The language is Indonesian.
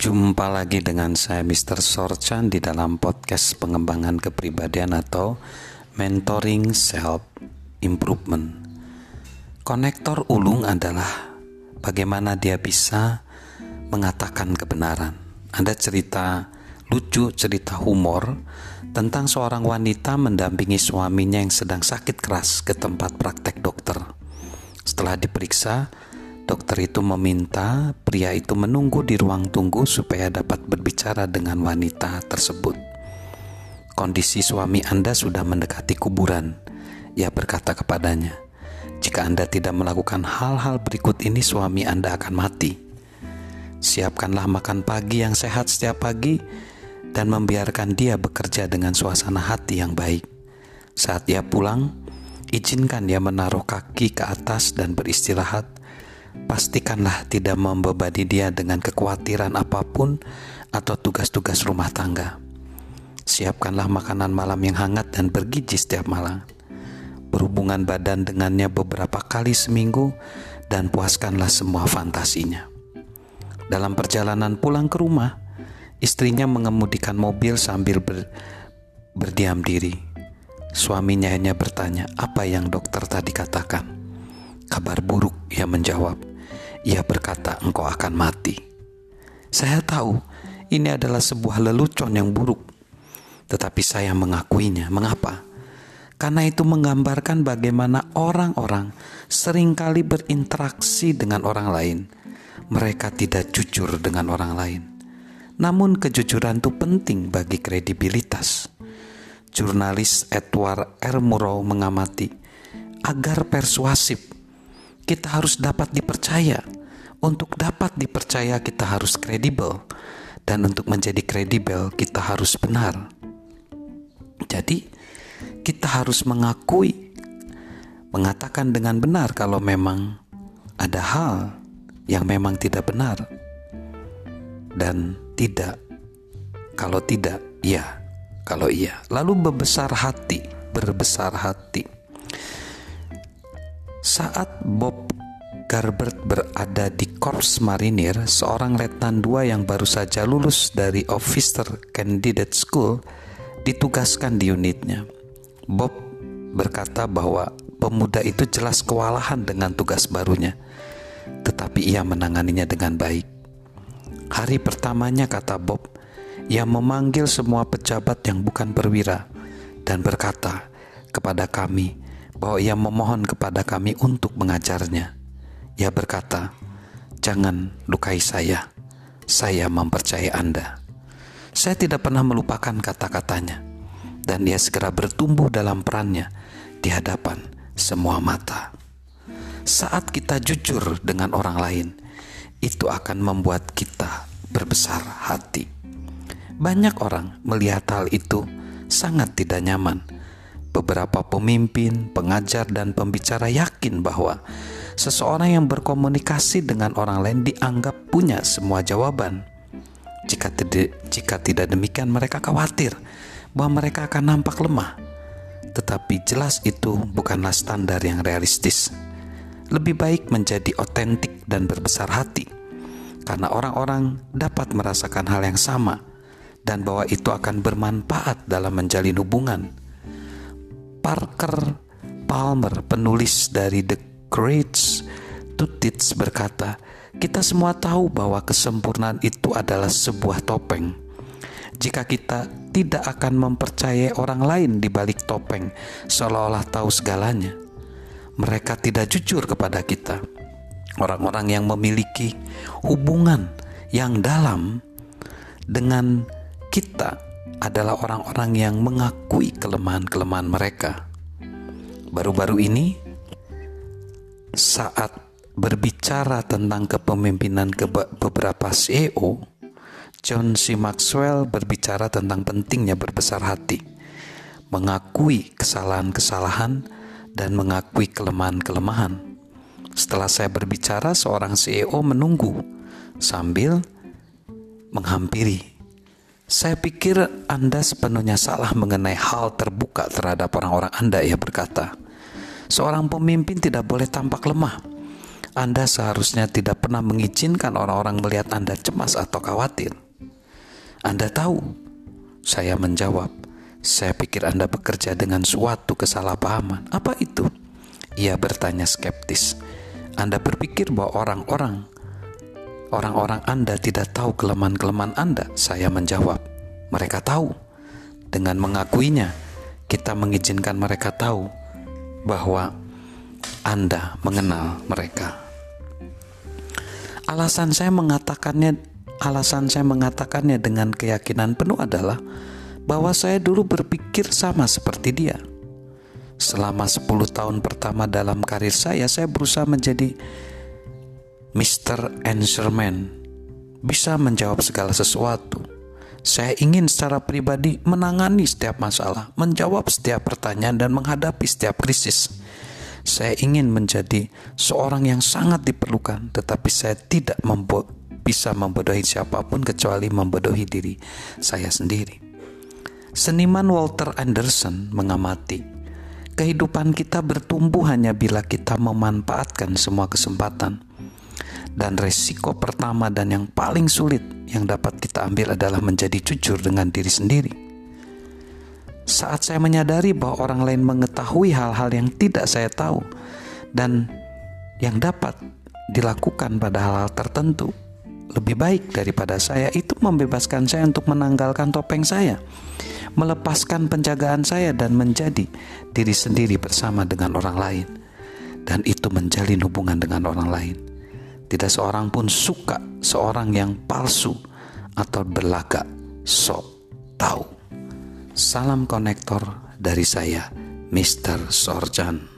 Jumpa lagi dengan saya Mr. Sorchan di dalam podcast pengembangan kepribadian atau mentoring self improvement. Konektor ulung adalah bagaimana dia bisa mengatakan kebenaran. Ada cerita lucu, cerita humor tentang seorang wanita mendampingi suaminya yang sedang sakit keras ke tempat praktek dokter. Setelah diperiksa, Dokter itu meminta pria itu menunggu di ruang tunggu supaya dapat berbicara dengan wanita tersebut. Kondisi suami Anda sudah mendekati kuburan. Ia berkata kepadanya, "Jika Anda tidak melakukan hal-hal berikut ini, suami Anda akan mati. Siapkanlah makan pagi yang sehat setiap pagi dan membiarkan dia bekerja dengan suasana hati yang baik. Saat ia pulang, izinkan dia menaruh kaki ke atas dan beristirahat." Pastikanlah tidak membebani dia dengan kekhawatiran apa pun atau tugas-tugas rumah tangga. Siapkanlah makanan malam yang hangat dan bergizi setiap malam. Berhubungan badan dengannya beberapa kali seminggu dan puaskanlah semua fantasinya. Dalam perjalanan pulang ke rumah, istrinya mengemudikan mobil sambil ber, berdiam diri. Suaminya hanya bertanya, "Apa yang dokter tadi katakan?" Kabar buruk, ia menjawab. Ia berkata, engkau akan mati. Saya tahu ini adalah sebuah lelucon yang buruk. Tetapi saya mengakuinya. Mengapa? Karena itu menggambarkan bagaimana orang-orang sering kali berinteraksi dengan orang lain. Mereka tidak jujur dengan orang lain. Namun kejujuran itu penting bagi kredibilitas. Jurnalis Edward R. Murrow mengamati agar persuasif kita harus dapat dipercaya. Untuk dapat dipercaya, kita harus kredibel, dan untuk menjadi kredibel, kita harus benar. Jadi, kita harus mengakui, mengatakan dengan benar kalau memang ada hal yang memang tidak benar, dan tidak. Kalau tidak, ya. Kalau iya, lalu berbesar hati, berbesar hati saat Bob Garbert berada di Korps Marinir, seorang letnan dua yang baru saja lulus dari Officer Candidate School ditugaskan di unitnya. Bob berkata bahwa pemuda itu jelas kewalahan dengan tugas barunya, tetapi ia menanganinya dengan baik. Hari pertamanya kata Bob, ia memanggil semua pejabat yang bukan perwira dan berkata kepada kami, bahwa ia memohon kepada kami untuk mengajarnya. Ia berkata, "Jangan lukai saya, saya mempercayai Anda." Saya tidak pernah melupakan kata-katanya, dan ia segera bertumbuh dalam perannya di hadapan semua mata. Saat kita jujur dengan orang lain, itu akan membuat kita berbesar hati. Banyak orang melihat hal itu sangat tidak nyaman Beberapa pemimpin, pengajar, dan pembicara yakin bahwa seseorang yang berkomunikasi dengan orang lain dianggap punya semua jawaban. Jika tidak, jika tidak demikian, mereka khawatir bahwa mereka akan nampak lemah. Tetapi jelas itu bukanlah standar yang realistis. Lebih baik menjadi otentik dan berbesar hati, karena orang-orang dapat merasakan hal yang sama, dan bahwa itu akan bermanfaat dalam menjalin hubungan Parker Palmer, penulis dari The Great Teach berkata, kita semua tahu bahwa kesempurnaan itu adalah sebuah topeng. Jika kita tidak akan mempercayai orang lain di balik topeng, seolah-olah tahu segalanya, mereka tidak jujur kepada kita. Orang-orang yang memiliki hubungan yang dalam dengan kita adalah orang-orang yang mengakui kelemahan-kelemahan mereka. Baru-baru ini, saat berbicara tentang kepemimpinan ke beberapa CEO, John C. Maxwell berbicara tentang pentingnya berbesar hati, mengakui kesalahan-kesalahan, dan mengakui kelemahan-kelemahan. Setelah saya berbicara, seorang CEO menunggu sambil menghampiri saya pikir Anda sepenuhnya salah mengenai hal terbuka terhadap orang-orang Anda, ia berkata. Seorang pemimpin tidak boleh tampak lemah. Anda seharusnya tidak pernah mengizinkan orang-orang melihat Anda cemas atau khawatir. Anda tahu, saya menjawab, saya pikir Anda bekerja dengan suatu kesalahpahaman. Apa itu? Ia bertanya skeptis. Anda berpikir bahwa orang-orang orang-orang Anda tidak tahu kelemahan-kelemahan Anda? Saya menjawab, mereka tahu. Dengan mengakuinya, kita mengizinkan mereka tahu bahwa anda mengenal mereka. Alasan saya mengatakannya alasan saya mengatakannya dengan keyakinan penuh adalah bahwa saya dulu berpikir sama seperti dia. Selama 10 tahun pertama dalam karir saya, saya berusaha menjadi Mr. Answerman, bisa menjawab segala sesuatu. Saya ingin secara pribadi menangani setiap masalah, menjawab setiap pertanyaan, dan menghadapi setiap krisis. Saya ingin menjadi seorang yang sangat diperlukan, tetapi saya tidak membo bisa membodohi siapa pun kecuali membodohi diri saya sendiri. Seniman Walter Anderson mengamati, kehidupan kita bertumbuh hanya bila kita memanfaatkan semua kesempatan. Dan resiko pertama dan yang paling sulit yang dapat kita ambil adalah menjadi jujur dengan diri sendiri. Saat saya menyadari bahwa orang lain mengetahui hal-hal yang tidak saya tahu dan yang dapat dilakukan pada hal-hal tertentu lebih baik daripada saya itu membebaskan saya untuk menanggalkan topeng saya melepaskan penjagaan saya dan menjadi diri sendiri bersama dengan orang lain. Dan itu menjalin hubungan dengan orang lain tidak seorang pun suka seorang yang palsu atau berlagak sok tahu Salam konektor dari saya, Mr. Sorjan.